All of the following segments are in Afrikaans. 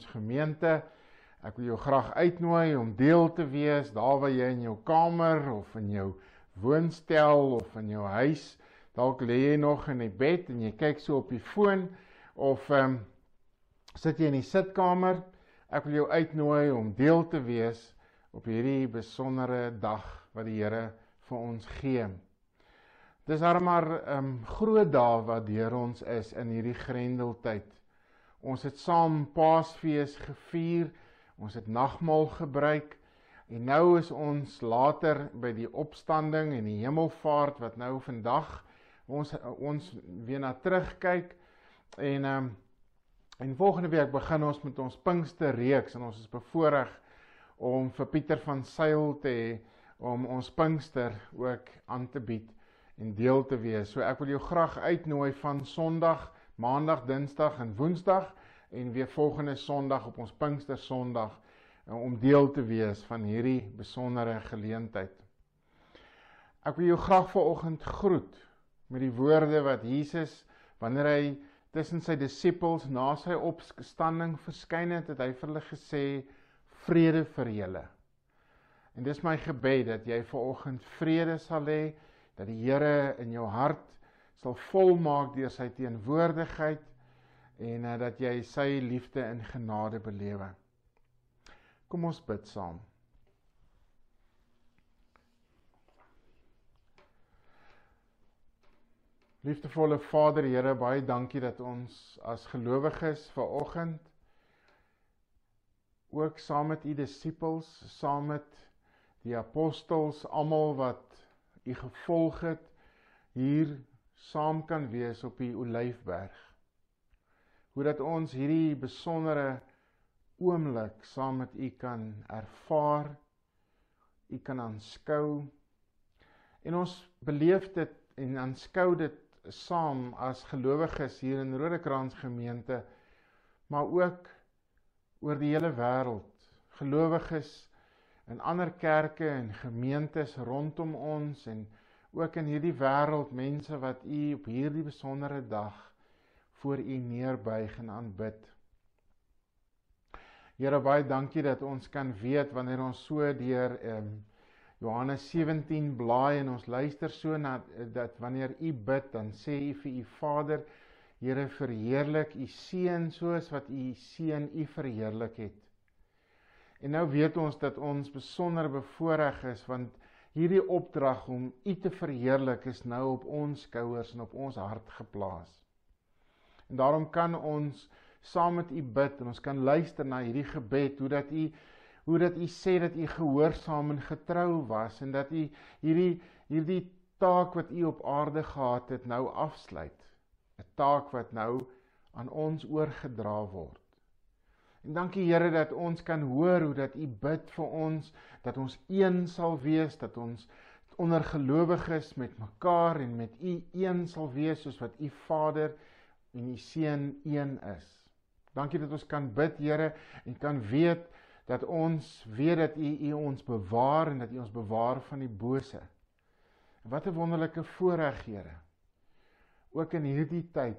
Rodekrans gemeente. Ek wil jou graag uitnooi om deel te wees daar waar jy in jou kamer of in jou woonstel of in jou huis dalk lê jy nog in die bed en jy kyk so op die foon of ehm um, sit jy in die sitkamer. Ek wil jou uitnooi om deel te wees op hierdie besondere dag wat die Here vir ons gee. Dis maar 'n um, groot dag wat deur ons is in hierdie Grendeltyd. Ons het saam Paasfees gevier, ons het nagmaal gebruik en nou is ons later by die opstanding en die hemelvaart wat nou vandag ons ons weer na terugkyk en um, en volgende week begin ons met ons Pinkster reeks en ons is bevoorreg om vir Pieter van Sail te hê om ons Pinkster ook aan te bied en deel te wees. So ek wil jou graag uitnooi van Sondag, Maandag, Dinsdag en Woensdag en weer volgende Sondag op ons Pinkster Sondag eh, om deel te wees van hierdie besondere geleentheid. Ek wil jou graag vanoggend groet met die woorde wat Jesus wanneer hy tussen sy disippels na sy opstanding verskyn het, het hy vir hulle gesê vrede vir julle. En dis my gebed dat jy vanoggend vrede sal hê dat die Here in jou hart sal volmaak deur sy teenwoordigheid en uh, dat jy sy liefde in genade belewe. Kom ons bid saam. Liefdevolle Vader, Here, baie dankie dat ons as gelowiges ver oggend ook saam met u disippels, saam met die apostels, almal wat u gevolg het hier saam kan wees op die Olyfberg. Hoe dat ons hierdie besondere oomblik saam met u kan ervaar, u kan aanskou en ons beleef dit en aanskou dit saam as gelowiges hier in Rodekrans gemeente, maar ook oor die hele wêreld. Gelowiges in ander kerke en gemeentes rondom ons en ook in hierdie wêreld mense wat u op hierdie besondere dag voor u neerbuig en aanbid. Here baie dankie dat ons kan weet wanneer ons so deur um, Johannes 17 blaai en ons luister so na dat wanneer u bid dan sê u vir u Vader Here verheerlik u seun soos wat u seun u verheerlik het. En nou weet ons dat ons besonder bevoordeel is want hierdie opdrag om U te verheerlik is nou op ons skouers en op ons hart geplaas. En daarom kan ons saam met U bid en ons kan luister na hierdie gebed hoe dat U hoe dat U sê dat U gehoorsaam en getrou was en dat U hierdie hierdie taak wat U op aarde gehad het nou afsluit. 'n Taak wat nou aan ons oorgedra word. En dankie Here dat ons kan hoor hoe dat U bid vir ons dat ons een sal wees, dat ons onder gelowiges met mekaar en met U een sal wees soos wat U Vader en U Seun een is. Dankie dat ons kan bid Here en kan weet dat ons weet dat U U ons bewaar en dat U ons bewaar van die bose. Wat 'n wonderlike voorreg Here. Ook in hierdie tyd.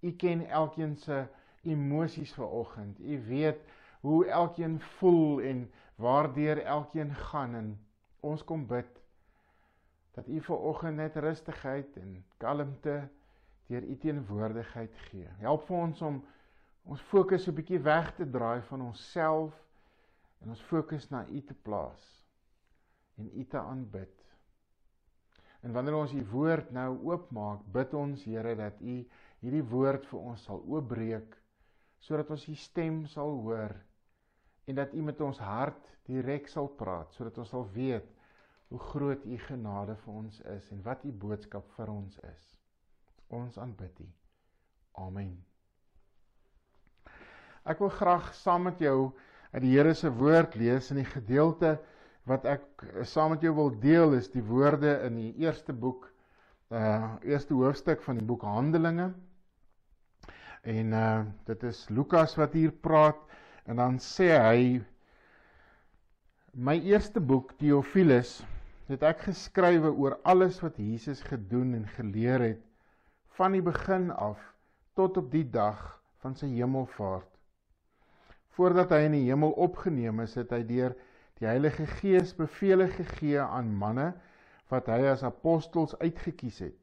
U ken elkeen se emosies vanoggend. U weet hoe elkeen voel en waardeur elkeen gaan en ons kom bid dat u vanoggend net rustigheid en kalmte deur u teenwoordigheid gee. Help vir ons om ons fokus 'n bietjie weg te draai van onsself en ons fokus na u te plaas en u te aanbid. En wanneer ons u woord nou oopmaak, bid ons Here dat u hierdie woord vir ons sal oopbreek sodat ons u stem sal hoor en dat u met ons hart direk sal praat sodat ons sal weet hoe groot u genade vir ons is en wat u boodskap vir ons is. Ons aanbid u. Amen. Ek wil graag saam met jou uit die Here se woord lees in die gedeelte wat ek saam met jou wil deel is die woorde in die eerste boek uh eerste hoofstuk van die boek Handelinge En uh dit is Lukas wat hier praat en dan sê hy my eerste boek Theophilus het ek geskrywe oor alles wat Jesus gedoen en geleer het van die begin af tot op die dag van sy hemelvaart Voordat hy in die hemel opgeneem is, het hy deur die Heilige Gees beveel gegee aan manne wat hy as apostels uitgekies het.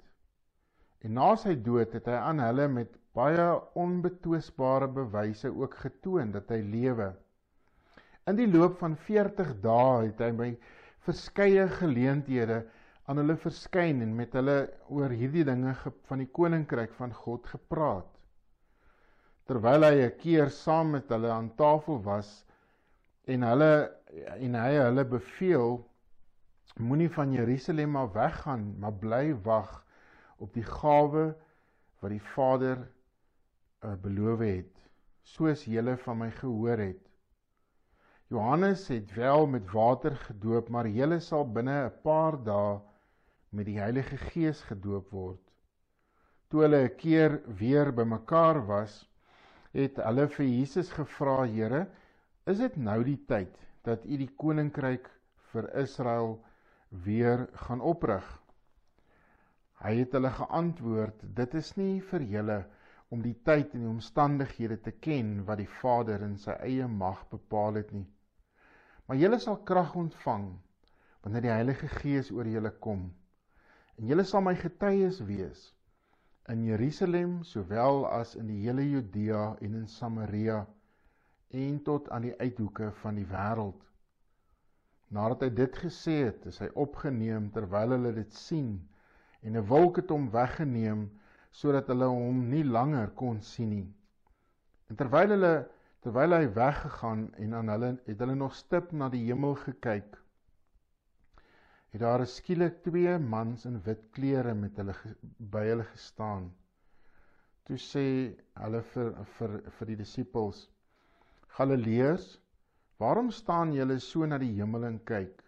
En na sy dood het hy aan hulle met baie onbetwisbare bewyse ook getoon dat hy lewe. In die loop van 40 dae het hy by verskeie geleenthede aan hulle verskyn en met hulle oor hierdie dinge van die koninkryk van God gepraat. Terwyl hy 'n keer saam met hulle aan tafel was en hulle en hy hulle beveel moenie van Jerusalem af weggaan, maar bly wag op die gawe wat die Vader uh, beloof het, soos julle van my gehoor het. Johannes het wel met water gedoop, maar julle sal binne 'n paar dae met die Heilige Gees gedoop word. Toe hulle 'n keer weer bymekaar was, het hulle vir Jesus gevra: "Here, is dit nou die tyd dat U die koninkryk vir Israel weer gaan oprig?" Hy het hulle geantwoord: "Dit is nie vir julle om die tyd en die omstandighede te ken wat die Vader in sy eie mag bepaal het nie." Maar julle sal krag ontvang wanneer die Heilige Gees oor julle kom. En julle sal my getuies wees in Jerusalem sowel as in die hele Judea en in Samaria en tot aan die uithoeke van die wêreld. Nadat hy dit gesê het, is hy opgeneem terwyl hulle dit sien en 'n wolk het hom weggeneem sodat hulle hom nie langer kon sien nie. En terwyl hulle Terwyl hy weggegaan en aan hulle het hulle nog stip na die hemel gekyk. Het daar skielik twee mans in wit klere met hulle by hulle gestaan. Toe sê hulle vir vir vir die disippels: Galileërs, waarom staan julle so na die hemel en kyk?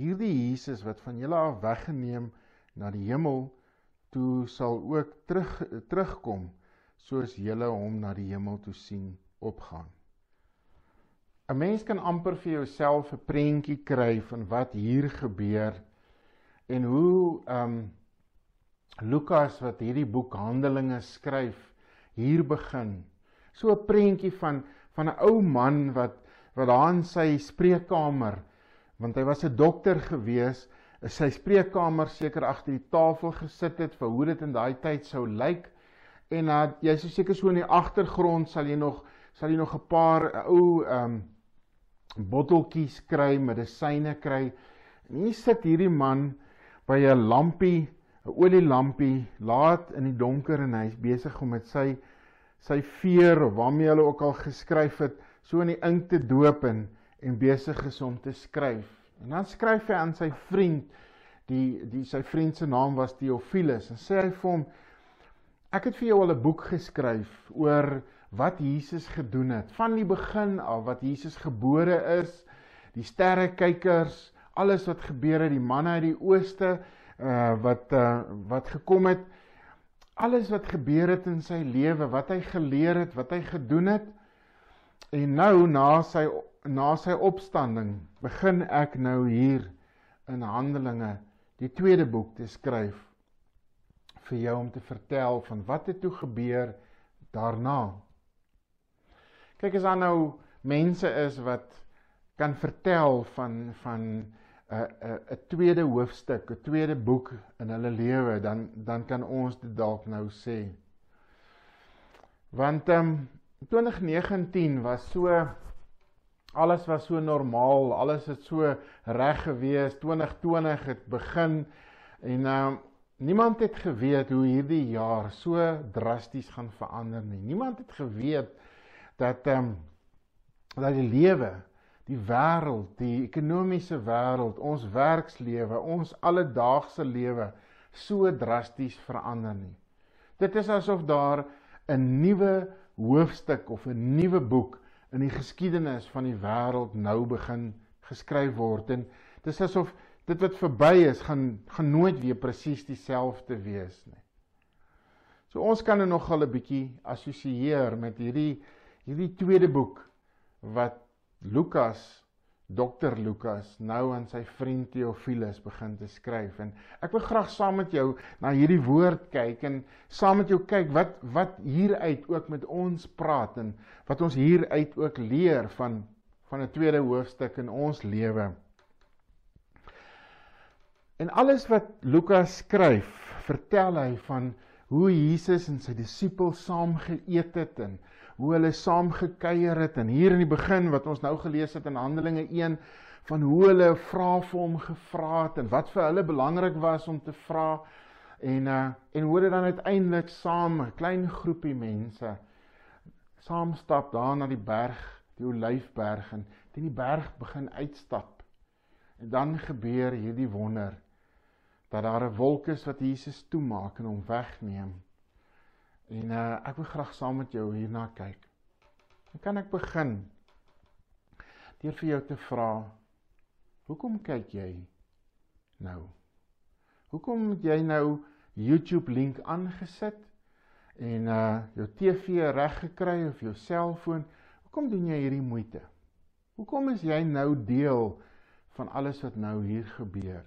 Hierdie Jesus wat van julle af weggeneem na die hemel, toe sal ook terug terugkom soos julle hom na die hemel toe sien opgaan. 'n Mens kan amper vir jouself 'n prentjie kry van wat hier gebeur en hoe ehm um, Lukas wat hierdie boek Handelinge skryf, hier begin. So 'n prentjie van van 'n ou man wat wat daar in sy spreekkamer, want hy was 'n dokter gewees, in sy spreekkamer seker agter die tafel gesit het vir hoe dit in daai tyd sou lyk. En uh, jy sou seker so in die agtergrond sal jy nog sal jy nog 'n paar eh, ou ehm um, botteltjies kry, medisyne kry. En hier sit hierdie man by 'n lampie, 'n olielampie, laat in die donker en hy's besig om met sy sy veer of waarmee hulle ook al geskryf het, so in die ink te doop en en besig is om te skryf. En dan skryf hy aan sy vriend, die die sy vriend se naam was Theophilus en sê hy vir hom ek het vir jou al 'n boek geskryf oor wat Jesus gedoen het. Van die begin af wat Jesus gebore is die sterrekykers alles wat gebeur het die manne uit die ooste uh, wat uh, wat gekom het. Alles wat gebeur het in sy lewe wat hy geleer het wat hy gedoen het. En nou na sy na sy opstanding begin ek nou hier in Handelinge die tweede boek te skryf vir jou om te vertel van wat het toe gebeur daarna Kyk as daar nou mense is wat kan vertel van van 'n 'n 'n tweede hoofstuk, 'n tweede boek in hulle lewe, dan dan kan ons dit dalk nou sê. Want ehm um, 2019 was so alles was so normaal, alles het so reg gewees. 2020 het begin en ehm um, niemand het geweet hoe hierdie jaar so drasties gaan verander nie. Niemand het geweet dat ehm um, dat die lewe, die wêreld, die ekonomiese wêreld, ons werkslewe, ons alledaagse lewe so drasties verander nie. Dit is asof daar 'n nuwe hoofstuk of 'n nuwe boek in die geskiedenis van die wêreld nou begin geskryf word en dis asof dit wat verby is gaan gaan nooit weer presies dieselfde wees nie. So ons kan nou nog al 'n bietjie assosieer met hierdie hierdie tweede boek wat Lukas dokter Lukas nou aan sy vriend Theophilus begin te skryf en ek wil graag saam met jou na hierdie woord kyk en saam met jou kyk wat wat hieruit ook met ons praat en wat ons hieruit ook leer van van 'n tweede hoofstuk in ons lewe. En alles wat Lukas skryf, vertel hy van hoe Jesus en sy disippels saam geëet het en hoe hulle saam gekuier het en hier in die begin wat ons nou gelees het in Handelinge 1 van hoe hulle vra vir hom gevra het en wat vir hulle belangrik was om te vra en uh, en hoe dit dan uiteindelik saam 'n klein groepie mense saam stap daar na die berg, die Olyfberg en teen die berg begin uitstap. En dan gebeur hierdie wonder dat daar 'n wolk is wat Jesus toemaak en hom wegneem. En uh ek wil graag saam met jou hierna kyk. Dan kan ek begin deur vir jou te vra hoekom kyk jy nou? Hoekom het jy nou YouTube link aangesit en uh jou TV reg gekry of jou selfoon? Hoekom doen jy hierdie moeite? Hoekom is jy nou deel van alles wat nou hier gebeur?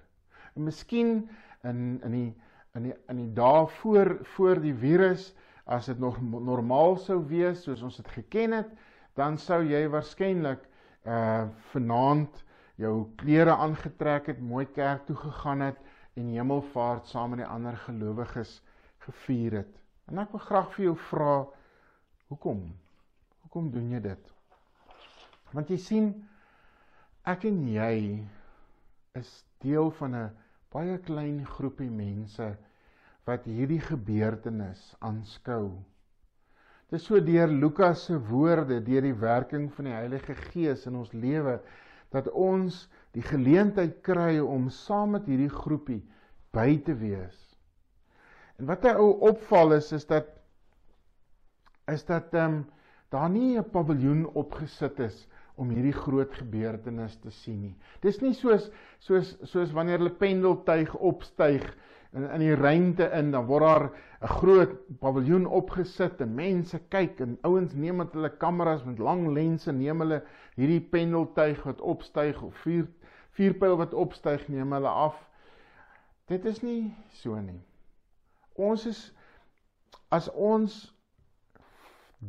En miskien in in die in die in die dae voor voor die virus as dit nog normaal sou wees soos ons dit geken het, dan sou jy waarskynlik uh vanaand jou klere aangetrek het, mooi kerk toe gegaan het en hemelvaart saam met die ander gelowiges gevier het. En ek wil graag vir jou vra hoekom? Hoekom doen jy dit? Want jy sien ek en jy is deel van 'n baie klein groepie mense wat hierdie gebeurtenis aanskou. Dit is so deur Lukas se woorde, deur die werking van die Heilige Gees in ons lewe dat ons die geleentheid kry om saam met hierdie groepie by te wees. En wat hy ou opval is is dat is dat ehm um, daar nie 'n paviljoen opgesit is om hierdie groot gebeurtenis te sien nie. Dis nie soos soos soos wanneer hulle pendeltuig opstyg in in die ruimte in dan word daar 'n groot paviljoen opgesit en mense kyk en ouens neem met hulle kameras met lang lense neem hulle hierdie pendeltuig wat opstyg of vuur vuurpyl wat opstyg neem hulle af. Dit is nie so nie. Ons is as ons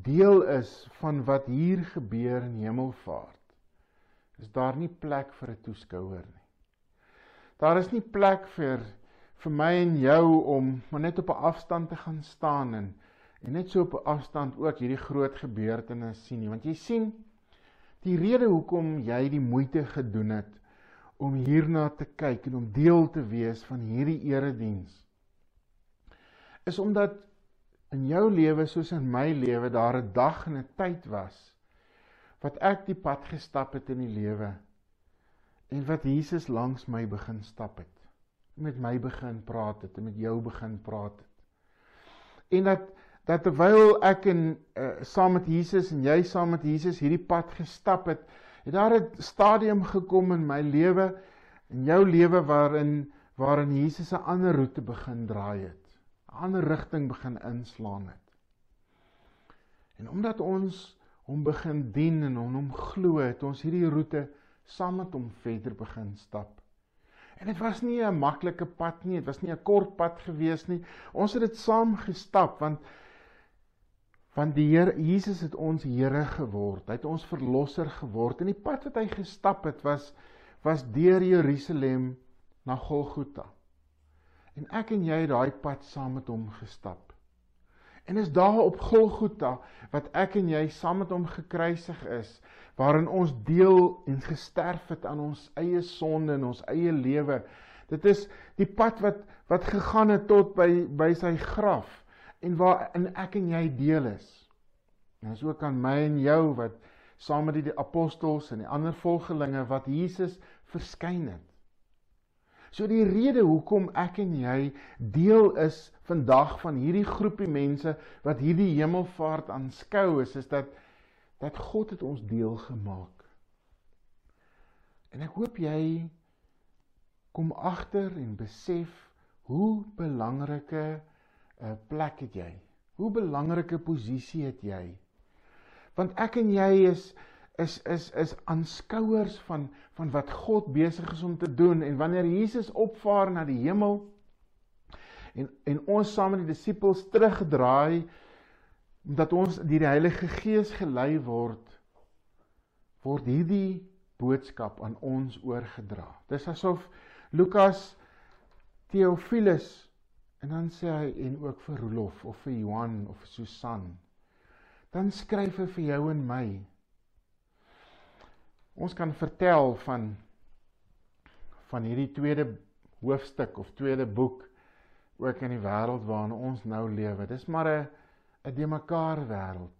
deel is van wat hier gebeur in Hemelvaart. Is daar nie plek vir 'n toeskouer nie. Daar is nie plek vir vir my en jou om maar net op 'n afstand te gaan staan en en net so op 'n afstand ook hierdie groot gebeurtenis sien nie want jy sien die rede hoekom jy die moeite gedoen het om hierna te kyk en om deel te wees van hierdie erediens is omdat in jou lewe soos in my lewe daar 'n dag en 'n tyd was wat ek die pad gestap het in die lewe en wat Jesus langs my begin stap het met my begin praat het en met jou begin praat het. En dat dat terwyl ek in uh, saam met Jesus en jy saam met Jesus hierdie pad gestap het, het daar 'n stadium gekom in my lewe en jou lewe waarin waarin Jesus 'n ander roete begin draai het, ander rigting begin inslaan het. En omdat ons hom begin dien en hom glo, het ons hierdie roete saam met hom verder begin stap. En dit was nie 'n maklike pad nie, dit was nie 'n kort pad gewees nie. Ons het dit saam gestap want want die Here Jesus het ons Here geword. Hy het ons verlosser geword. En die pad wat hy gestap het was was deur Jerusalem na Golgotha. En ek en jy het daai pad saam met hom gestap. En is daar op Golgotha wat ek en jy saam met hom gekruisig is waarin ons deel en gesterf het aan ons eie sonde en ons eie lewe. Dit is die pad wat wat gegaan het tot by by sy graf en waarin ek en jy deel is. En as ook aan my en jou wat saam met die apostels en die ander volgelinge wat Jesus verskyn het. So die rede hoekom ek en jy deel is vandag van hierdie groepie mense wat hierdie hemelvaart aanskou is is dat dat God het ons deel gemaak. En ek hoop jy kom agter en besef hoe belangrike 'n uh, eh, plek het jy. Hoe belangrike posisie het jy? Want ek en jy is is is is aanskouers van van wat God besig is om te doen en wanneer Jesus opvaar na die hemel en en ons saam met die disippels teruggedraai omdat ons deur die Heilige Gees gelei word word hierdie boodskap aan ons oorgedra. Dis asof Lukas Theophilus en dan sê hy en ook vir Rolof of vir Johan of Susan. Dan skryf hy vir jou en my Ons kan vertel van van hierdie tweede hoofstuk of tweede boek ook in die wêreld waarin ons nou lewe. Dis maar 'n 'n de mekaar wêreld.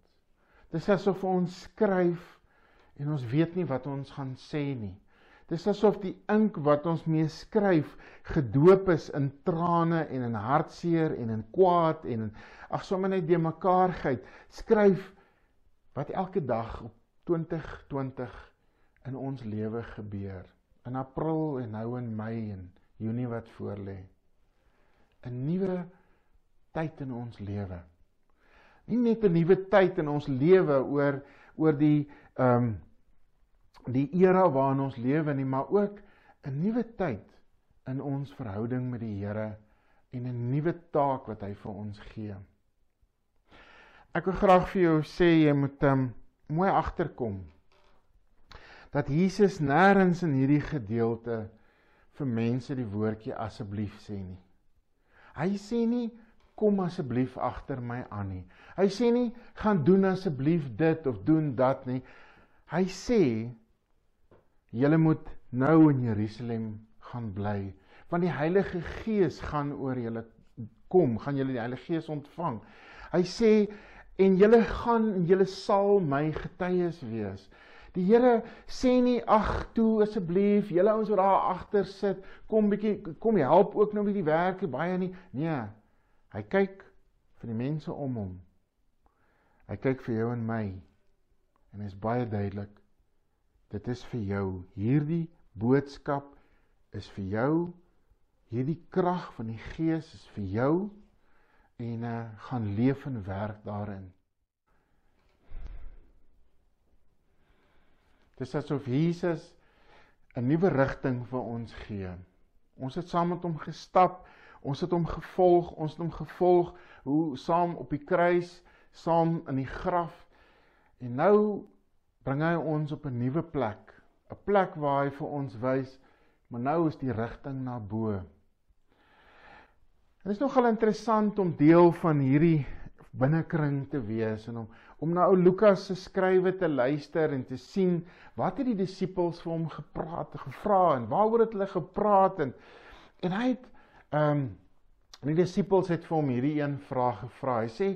Dis asof ons skryf en ons weet nie wat ons gaan sê nie. Dis asof die ink wat ons mee skryf gedoop is in trane en in hartseer en in kwaad en in ag sommer net de mekaarheid. Skryf wat elke dag op 2020 in ons lewe gebeur. In April en nou in Mei en Junie wat voorlê. 'n Nuwe tyd in ons lewe. Nie net 'n nuwe tyd in ons lewe oor oor die ehm um, die era waarin ons lewe nie, maar ook 'n nuwe tyd in ons verhouding met die Here en 'n nuwe taak wat hy vir ons gee. Ek wil graag vir jou sê jy moet um, mooi agterkom dat Jesus nêrens in hierdie gedeelte vir mense die woordjie asseblief sê nie. Hy sê nie kom asseblief agter my aan nie. Hy sê nie gaan doen asseblief dit of doen dat nie. Hy sê julle moet nou in Jerusalem gaan bly want die Heilige Gees gaan oor julle kom, gaan julle die Heilige Gees ontvang. Hy sê en julle gaan en julle sal my getuies wees. Die Here sê nie ag toe asseblief julle ouens wat daar agter sit kom bietjie kom help ook nou met die werk baie nie. Nee hy kyk vir die mense om hom. Hy kyk vir jou en my. En is baie duidelik dit is vir jou. Hierdie boodskap is vir jou. Hierdie krag van die gees is vir jou. En uh, gaan leef en werk daarin Dis asof Jesus 'n nuwe rigting vir ons gee. Ons het saam met hom gestap, ons het hom gevolg, ons het hom gevolg hoe saam op die kruis, saam in die graf. En nou bring hy ons op 'n nuwe plek, 'n plek waar hy vir ons wys, maar nou is die rigting na bo. Dit is nogal interessant om deel van hierdie binnekring te wees en om om na ou Lukas se skrywe te luister en te sien wat het die disippels vir hom gepraat gevra en waaroor het hulle gepraat en en hy het ehm um, die disippels het vir hom hierdie een vraag gevra. Hy sê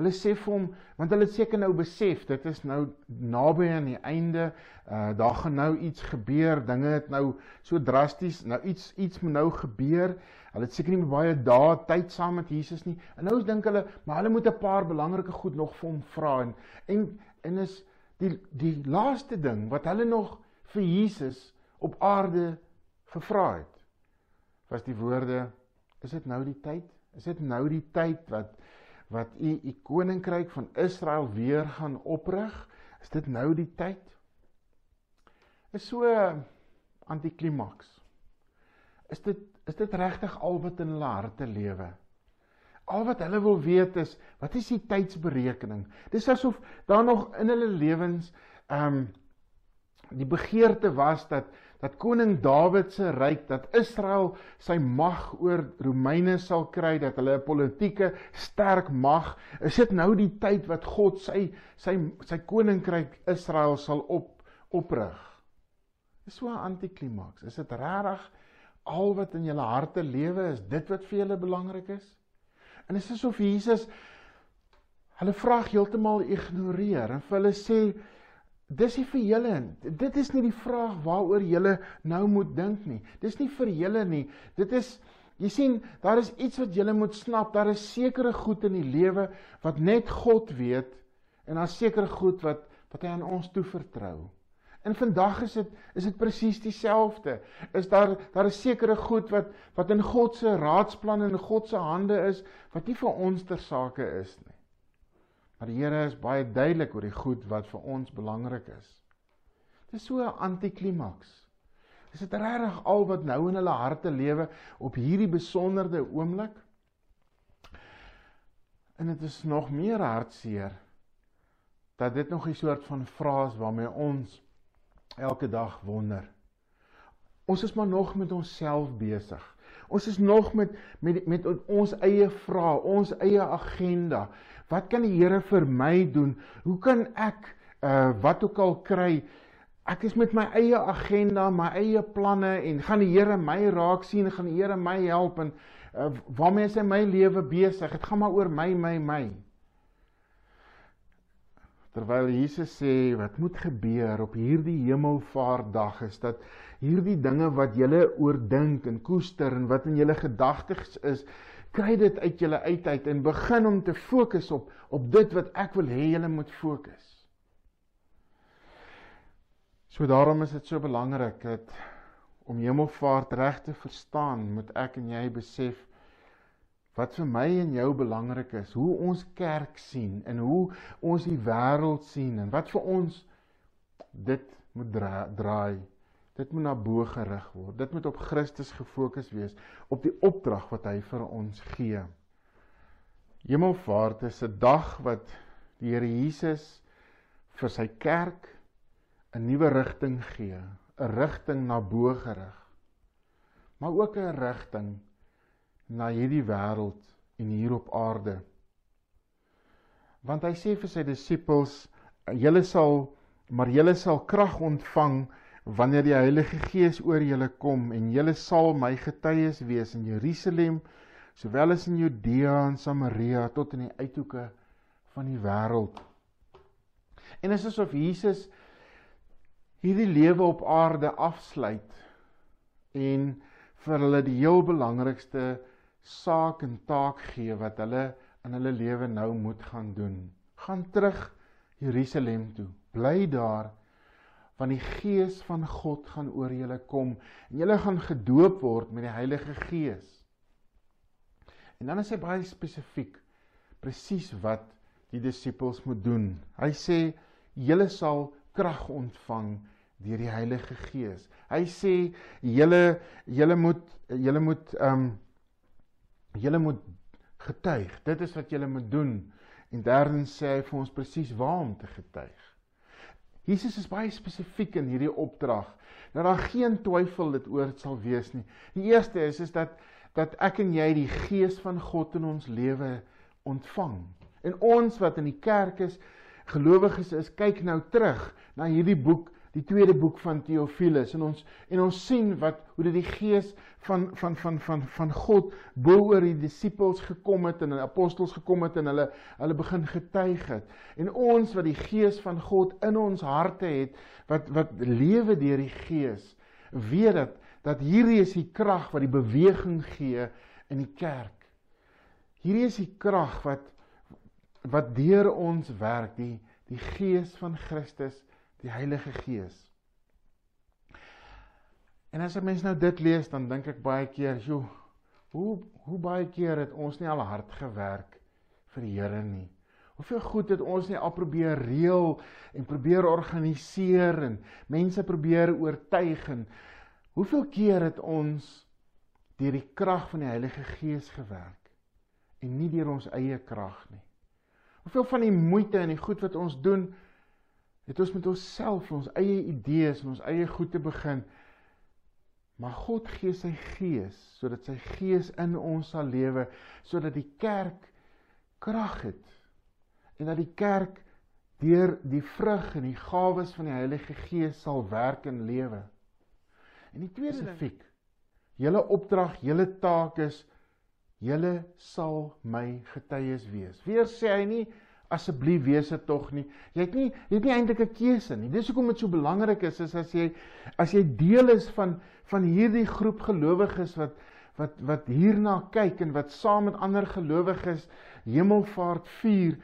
hulle sê vir hom want hulle het seker nou besef dit is nou naby aan die einde. Uh daar gaan nou iets gebeur. Dinge het nou so drasties nou iets iets moet nou gebeur. Hulle het seker nie baie dae tyd saam met Jesus nie. En nou dink hulle, maar hulle moet 'n paar belangrike goed nog vir hom vra en en en is die die laaste ding wat hulle nog vir Jesus op aarde gevra het was die woorde is dit nou die tyd? Is dit nou die tyd wat wat u u koninkryk van Israel weer gaan oprig? Is dit nou die tyd? Is so antiklimaks. Is dit is dit regtig al wat in hulle harte lewe? Al wat hulle wil weet is, wat is die tydsberekening? Dis asof daar nog in hulle lewens ehm um, die begeerte was dat dat koning Dawid se ryk, dat Israel sy mag oor Romeine sal kry, dat hulle 'n politieke sterk mag, is dit nou die tyd wat God sy sy sy koninkryk Israel sal op oprig. Dis so 'n antiklimaks. Is dit regtig al wat in julle harte lewe is dit wat vir julle belangrik is? En dit is asof Jesus hulle vraag heeltemal ignoreer en vir hulle sê dis nie vir julle dit is nie die vraag waaroor julle nou moet dink nie. Dis nie vir julle nie. Dit is jy sien, daar is iets wat julle moet snap. Daar is sekere goed in die lewe wat net God weet en daar's sekere goed wat wat hy aan ons toevertrou. En vandag is dit is dit presies dieselfde. Is daar daar is sekere goed wat wat in God se raadsplan en in God se hande is wat nie vir ons ter sake is nie. Maar die Here is baie duidelik oor die goed wat vir ons belangrik is. Dit is so 'n antiklimaks. Is dit regtig al wat nou in hulle harte lewe op hierdie besonderde oomblik? En dit is nog meer hartseer dat dit nog 'n soort van vraas waarmee ons elke dag wonder. Ons is maar nog met onsself besig. Ons is nog met met met ons eie vrae, ons eie agenda. Wat kan die Here vir my doen? Hoe kan ek uh wat ook al kry? Ek is met my eie agenda, my eie planne en gaan die Here my raak sien, gaan die Here my help en uh, waarmee is hy my lewe besig? Dit gaan maar oor my, my, my. Terwyl Jesus sê wat moet gebeur op hierdie hemelvaartdag is dat hierdie dinge wat julle oordink en koester en wat in julle gedagtes is, kry dit uit julle uit uit en begin om te fokus op op dit wat ek wil hê julle moet fokus. So daarom is dit so belangrik dat om hemelvaart reg te verstaan, moet ek en jy besef wat vir my en jou belangrik is, hoe ons kerk sien en hoe ons die wêreld sien en wat vir ons dit moet dra draai. Dit moet na bo gerig word. Dit moet op Christus gefokus wees, op die opdrag wat hy vir ons gee. Hemelvaart is 'n dag wat die Here Jesus vir sy kerk 'n nuwe rigting gee, 'n rigting na bo gerig. Maar ook 'n rigting na hierdie wêreld en hier op aarde. Want hy sê vir sy disippels, julle sal maar julle sal krag ontvang wanneer die Heilige Gees oor julle kom en julle sal my getuies wees in Jerusalem, sowel as in Judea en Samaria tot in die uithoeke van die wêreld. En is asof Jesus hierdie lewe op aarde afsluit en vir hulle die heel belangrikste saak en taak gee wat hulle in hulle lewe nou moet gaan doen. Gaan terug Jerusalem toe. Bly daar want die gees van God gaan oor julle kom en julle gaan gedoop word met die Heilige Gees. En dan is hy baie spesifiek presies wat die disippels moet doen. Hy sê julle sal krag ontvang deur die Heilige Gees. Hy sê julle julle moet julle moet ehm um, Julle moet getuig. Dit is wat julle moet doen. En derdens sê hy vir ons presies waar om te getuig. Jesus is baie spesifiek in hierdie opdrag. Dat daar geen twyfel dit oor sal wees nie. Die eerste is is dat dat ek en jy die gees van God in ons lewe ontvang. En ons wat in die kerk is, gelowiges is, kyk nou terug na hierdie boek die tweede boek van Theophilus en ons en ons sien wat hoe dit die gees van van van van van God bo oor die disippels gekom het en die apostels gekom het en hulle hulle begin getuig het. En ons wat die gees van God in ons harte het wat wat lewe deur die gees weet dat dat hierdie is die krag wat die beweging gee in die kerk. Hierdie is die krag wat wat deur ons werk, die die gees van Christus die Heilige Gees. En as 'n mens nou dit lees, dan dink ek baie keer, "Jo, hoe hoe baie keer het ons nie al hard gewerk vir die Here nie? Hoeveel goed het ons nie al probeer reël en probeer organiseer en mense probeer oortuig en hoeveel keer het ons deur die krag van die Heilige Gees gewerk en nie deur ons eie krag nie? Hoeveel van die moeite en die goed wat ons doen, het ons met onsself, ons eie idees en ons eie goed te begin. Maar God gee sy gees sodat sy gees in ons sal lewe sodat die kerk krag het en dat die kerk deur die vrug en die gawes van die Heilige Gees sal werk en lewe. En die tweede spesifiek julle opdrag, julle taak is julle sal my getuies wees. Weer sê hy nie asseblief wees dit tog nie. Jy het nie jy het nie eintlik 'n keuse nie. Dis hoekom dit so belangrik is is as jy as jy deel is van van hierdie groep gelowiges wat wat wat hierna kyk en wat saam met ander gelowiges hemelvaart vier.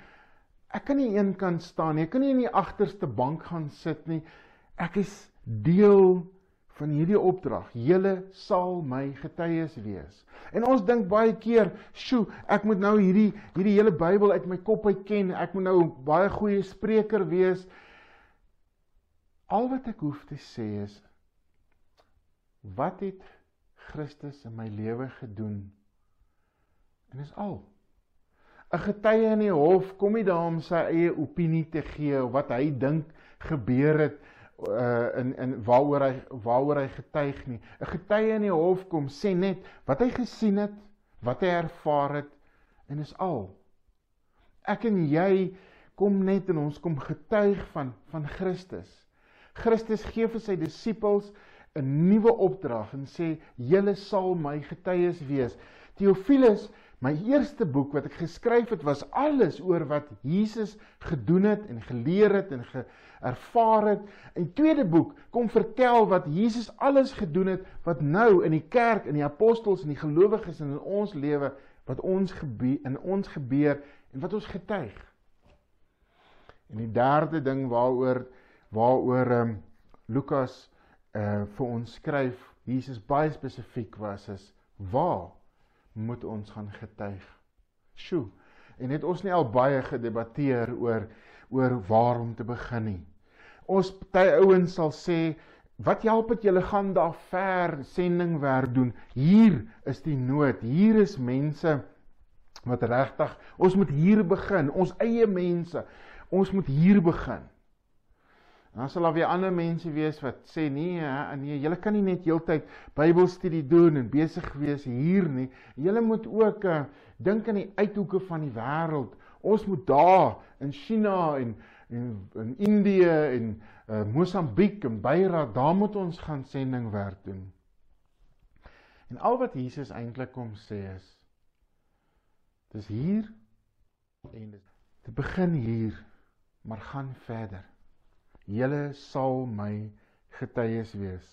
Ek kan nie een kant staan nie. Ek kan nie in die agterste bank gaan sit nie. Ek is deel van hierdie opdrag. Julle sal my getuies wees. En ons dink baie keer, "Sjoe, ek moet nou hierdie hierdie hele Bybel uit my kop uit ken. Ek moet nou baie goeie spreker wees." Al wat ek hoef te sê is wat het Christus in my lewe gedoen? En dis al. 'n Getuie in die hof kom nie daar om sy eie opinie te gee of wat hy dink gebeur het uh in in waaroor hy waaroor hy getuig nie. 'n Getuie in die hof kom sê net wat hy gesien het, wat hy ervaar het en is al. Ek en jy kom net en ons kom getuig van van Christus. Christus gee vir sy disippels 'n nuwe opdrag en sê julle sal my getuies wees. Theophilus, my eerste boek wat ek geskryf het was alles oor wat Jesus gedoen het en geleer het en ge ervaar het. En tweede boek kom vertel wat Jesus alles gedoen het wat nou in die kerk en die apostels en die gelowiges in ons lewe wat ons gebeur in ons gebeur en wat ons getuig. En die derde ding waaroor waaroor ehm um, Lukas uh vir ons skryf Jesus baie spesifiek was is waar moet ons gaan getuig. Sjoe. En het ons nie al baie gedebatteer oor oor waar om te begin nie. Ons party ouens sal sê wat help dit julle gaan daar ver sendingwerk doen. Hier is die nood. Hier is mense wat regtig ons moet hier begin. Ons eie mense. Ons moet hier begin. Dan sal daar weer ander mense wees wat sê nee, nee, julle kan nie net heeltyd Bybelstudie doen en besig wees hier nie. Julle moet ook uh, dink aan die uithoeke van die wêreld. Ons moet daar in China en en in Indië en uh, Mosambiek en Beira, daar moet ons gaan sendingwerk doen. En al wat Jesus eintlik kom sê is dis hier en dit begin hier, maar gaan verder julle sal my getuies wees.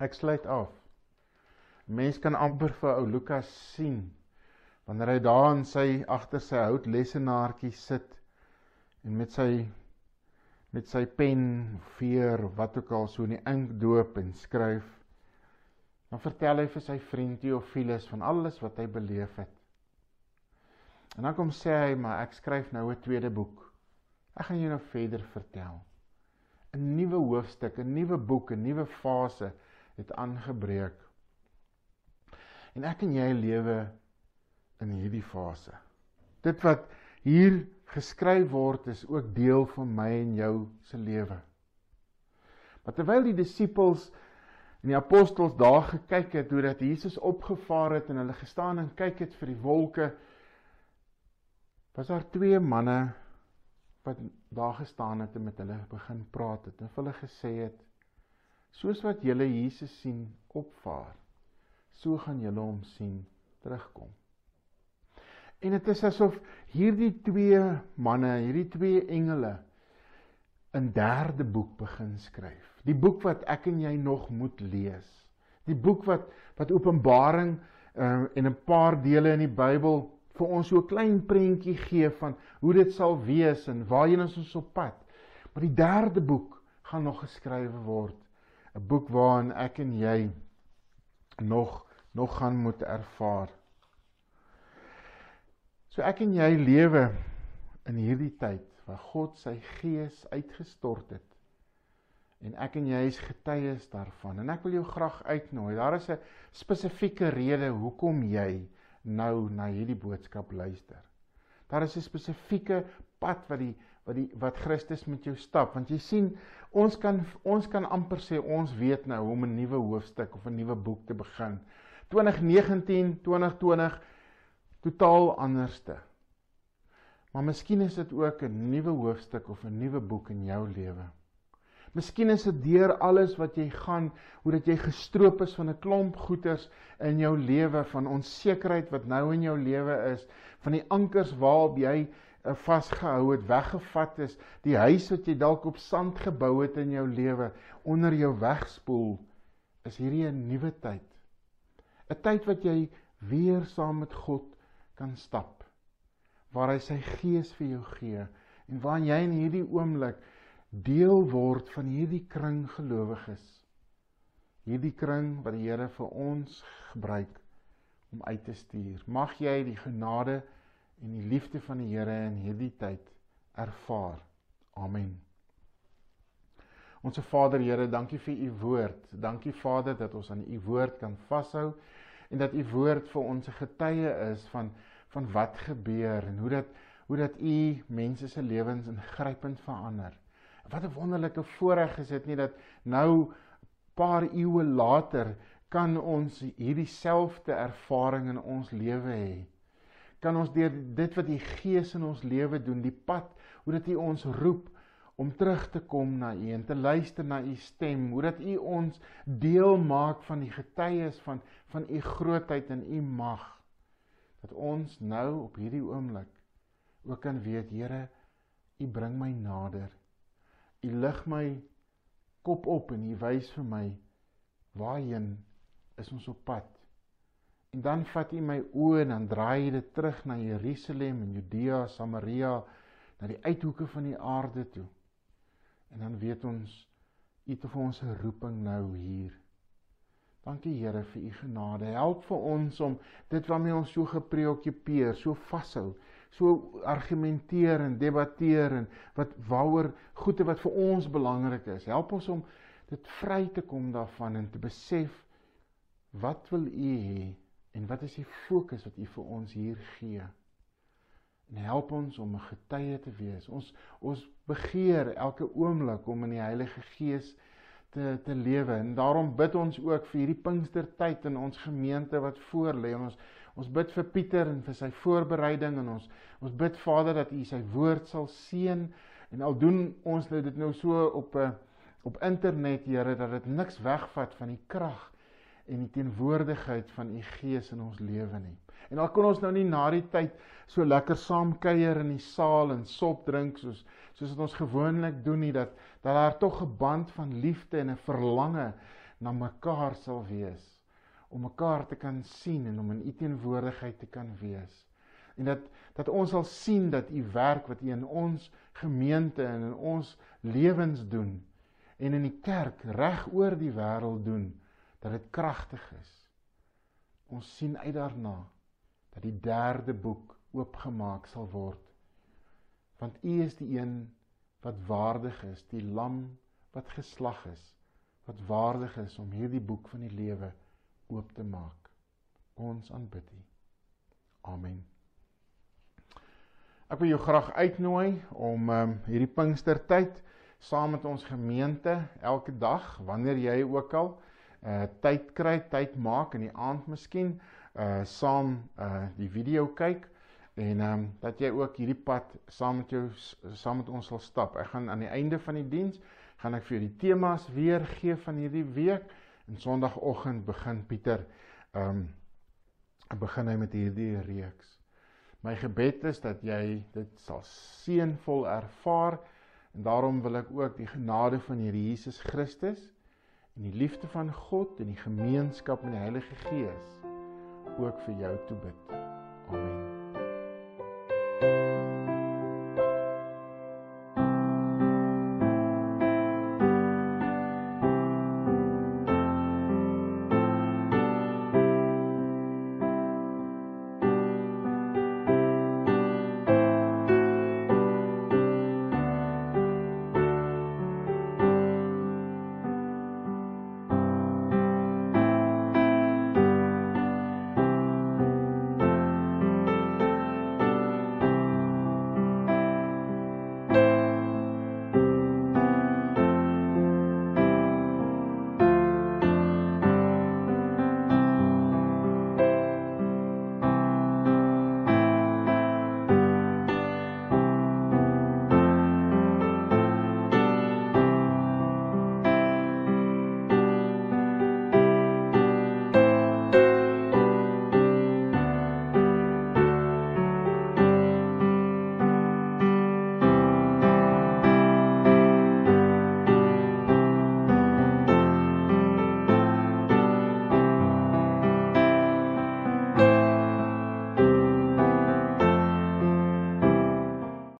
Ek sluit af. Mens kan amper vir ou Lukas sien wanneer hy daar in sy agter sy hout lessenaartjie sit en met sy met sy pen veer wat ook al so in die ink doop en skryf dan vertel hy vir sy vriend Theophilus van alles wat hy beleef het. En dan kom sê hy maar ek skryf nou 'n tweede boek. Ek gaan jou nou verder vertel. 'n Nuwe hoofstuk, 'n nuwe boek, 'n nuwe fase het aangebreek. En ek en jy lewe in hierdie fase. Dit wat hier geskryf word is ook deel van my en jou se lewe. Maar terwyl die disippels en die apostels daar gekyk het hoe dat Jesus opgevaar het en hulle gestaan en kyk het vir die wolke, was daar twee manne wat daar gestaan het en met hulle begin praat het en hulle gesê het soos wat julle Jesus sien opvaar so gaan julle hom sien terugkom. En dit is asof hierdie twee manne, hierdie twee engele 'n derde boek begin skryf. Die boek wat ek en jy nog moet lees. Die boek wat wat Openbaring uh, en 'n paar dele in die Bybel vir ons so 'n klein prentjie gee van hoe dit sal wees en waarheen ons op pad. Maar die derde boek gaan nog geskrywe word. 'n Boek waarin ek en jy nog nog gaan moet ervaar. So ek en jy lewe in hierdie tyd waar God sy gees uitgestort het. En ek en jy is getuies daarvan en ek wil jou graag uitnooi. Daar is 'n spesifieke rede hoekom jy nou na hierdie boodskap luister. Daar is 'n spesifieke pad wat die wat die wat Christus met jou stap want jy sien ons kan ons kan amper sê ons weet nou hoe om 'n nuwe hoofstuk of 'n nuwe boek te begin. 2019, 2020 totaal anderste. Maar miskien is dit ook 'n nuwe hoofstuk of 'n nuwe boek in jou lewe. Miskien is dit deur alles wat jy gaan, hoe dat jy gestroop is van 'n klomp goeders in jou lewe, van onsekerheid wat nou in jou lewe is, van die ankers waarop jy uh, vasgehou het, weggevat is, die huis wat jy dalk op sand gebou het in jou lewe, onder jou wegspoel, is hierdie 'n nuwe tyd. 'n Tyd wat jy weer saam met God kan stap, waar hy sy gees vir jou gee en waar jy in hierdie oomblik deel word van hierdie kring gelowiges. Hierdie kring wat die Here vir ons gebruik om uit te stuur. Mag jy die genade en die liefde van die Here in hierdie tyd ervaar. Amen. Onse Vader Here, dankie vir u woord. Dankie Vader dat ons aan u woord kan vashou en dat u woord vir ons 'n getuie is van van wat gebeur en hoe dat hoe dat u mense se lewens ingrypend verander. Wat 'n wonderlike voorreg is dit nie dat nou paar eeue later kan ons hierdie selfde ervaring in ons lewe hê. Kan ons deur dit wat die Gees in ons lewe doen, die pad hoe dat U ons roep om terug te kom na U en te luister na U stem, hoe dat U ons deel maak van die getuies van van U grootheid en U mag. Dat ons nou op hierdie oomblik ook kan weet, Here, U bring my nader. U lig my kop op en U wys vir my waarheen is ons op pad. En dan vat U my oë en dan draai U dit terug na Jerusalem en Judea, Samaria, na die uithoeke van die aarde toe. En dan weet ons U het vir ons 'n roeping nou hier. Dankie Here vir U genade. Help vir ons om dit waarmee ons so gepreokkupeer, so vashou, so argumenteer en debatteer en wat waaroor goeie wat vir ons belangrik is. Help ons om dit vry te kom daarvan en te besef wat wil U hê en wat is die fokus wat U vir ons hier gee? En help ons om 'n getuie te wees. Ons ons begeer elke oomblik om in die Heilige Gees te te lewe. En daarom bid ons ook vir hierdie Pinkstertyd in ons gemeente wat voorlê. Ons ons bid vir Pieter en vir sy voorbereiding en ons ons bid Vader dat U sy woord sal seën en al doen ons nou dit nou so op 'n eh, op internet Here dat dit niks wegvat van die krag en die teenwoordigheid van u gees in ons lewe nie. En al kon ons nou nie na die tyd so lekker saam kuier in die saal en sop drink soos soos wat ons gewoonlik doen nie dat dat daar tog 'n band van liefde en 'n verlange na mekaar sal wees om mekaar te kan sien en om in u teenwoordigheid te kan wees. En dat dat ons sal sien dat u werk wat u in ons gemeente en in ons lewens doen en in die kerk reg oor die wêreld doen dat dit kragtig is. Ons sien uit daarna dat die derde boek oopgemaak sal word. Want U is die een wat waardig is, die lam wat geslag is, wat waardig is om hierdie boek van die lewe oop te maak. Ons aanbid U. Amen. Ek wil jou graag uitnooi om um, hierdie Pinkstertyd saam met ons gemeente elke dag, wanneer jy ook al uh tyd kry, tyd maak in die aand miskien uh saam uh die video kyk en ehm um, dat jy ook hierdie pad saam met jou saam met ons sal stap. Ek gaan aan die einde van die diens gaan ek vir jou die temas weer gee van hierdie week en Sondagoggend begin Pieter ehm um, begin hy met hierdie reeks. My gebed is dat jy dit sal seënvol ervaar en daarom wil ek ook die genade van Here Jesus Christus en die liefde van God en die gemeenskap met die Heilige Gees ook vir jou toe bid. Amen.